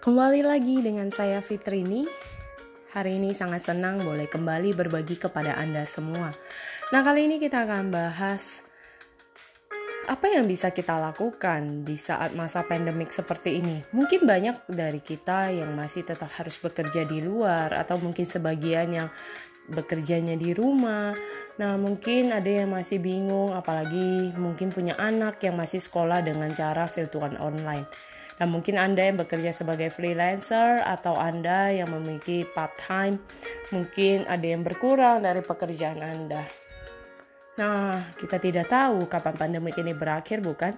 Kembali lagi dengan saya Fitrini. Hari ini sangat senang boleh kembali berbagi kepada Anda semua. Nah, kali ini kita akan bahas apa yang bisa kita lakukan di saat masa pandemik seperti ini. Mungkin banyak dari kita yang masih tetap harus bekerja di luar atau mungkin sebagian yang bekerjanya di rumah. Nah, mungkin ada yang masih bingung apalagi mungkin punya anak yang masih sekolah dengan cara virtual online. Nah, mungkin Anda yang bekerja sebagai freelancer atau Anda yang memiliki part-time, mungkin ada yang berkurang dari pekerjaan Anda. Nah, kita tidak tahu kapan pandemi ini berakhir, bukan?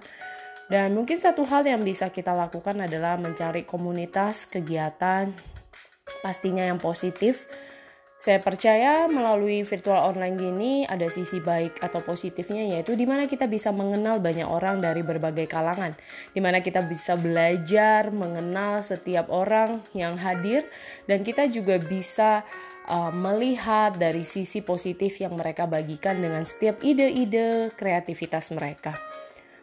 Dan mungkin satu hal yang bisa kita lakukan adalah mencari komunitas kegiatan pastinya yang positif saya percaya melalui virtual online gini ada sisi baik atau positifnya yaitu di mana kita bisa mengenal banyak orang dari berbagai kalangan, di mana kita bisa belajar mengenal setiap orang yang hadir dan kita juga bisa uh, melihat dari sisi positif yang mereka bagikan dengan setiap ide-ide kreativitas mereka.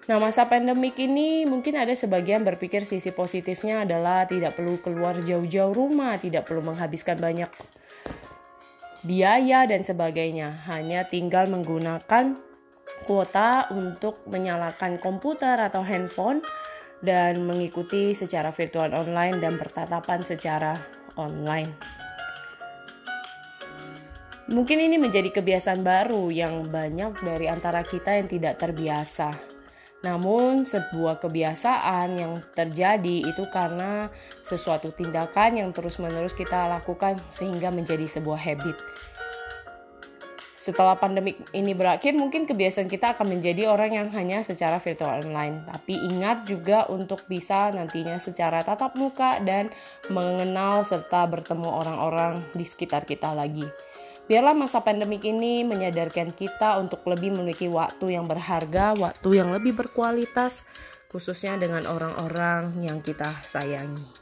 Nah, masa pandemik ini mungkin ada sebagian berpikir sisi positifnya adalah tidak perlu keluar jauh-jauh rumah, tidak perlu menghabiskan banyak biaya dan sebagainya. Hanya tinggal menggunakan kuota untuk menyalakan komputer atau handphone dan mengikuti secara virtual online dan bertatapan secara online. Mungkin ini menjadi kebiasaan baru yang banyak dari antara kita yang tidak terbiasa. Namun, sebuah kebiasaan yang terjadi itu karena sesuatu tindakan yang terus-menerus kita lakukan sehingga menjadi sebuah habit. Setelah pandemik ini berakhir, mungkin kebiasaan kita akan menjadi orang yang hanya secara virtual online. Tapi ingat juga untuk bisa nantinya secara tatap muka dan mengenal serta bertemu orang-orang di sekitar kita lagi. Biarlah masa pandemik ini menyadarkan kita untuk lebih memiliki waktu yang berharga, waktu yang lebih berkualitas, khususnya dengan orang-orang yang kita sayangi.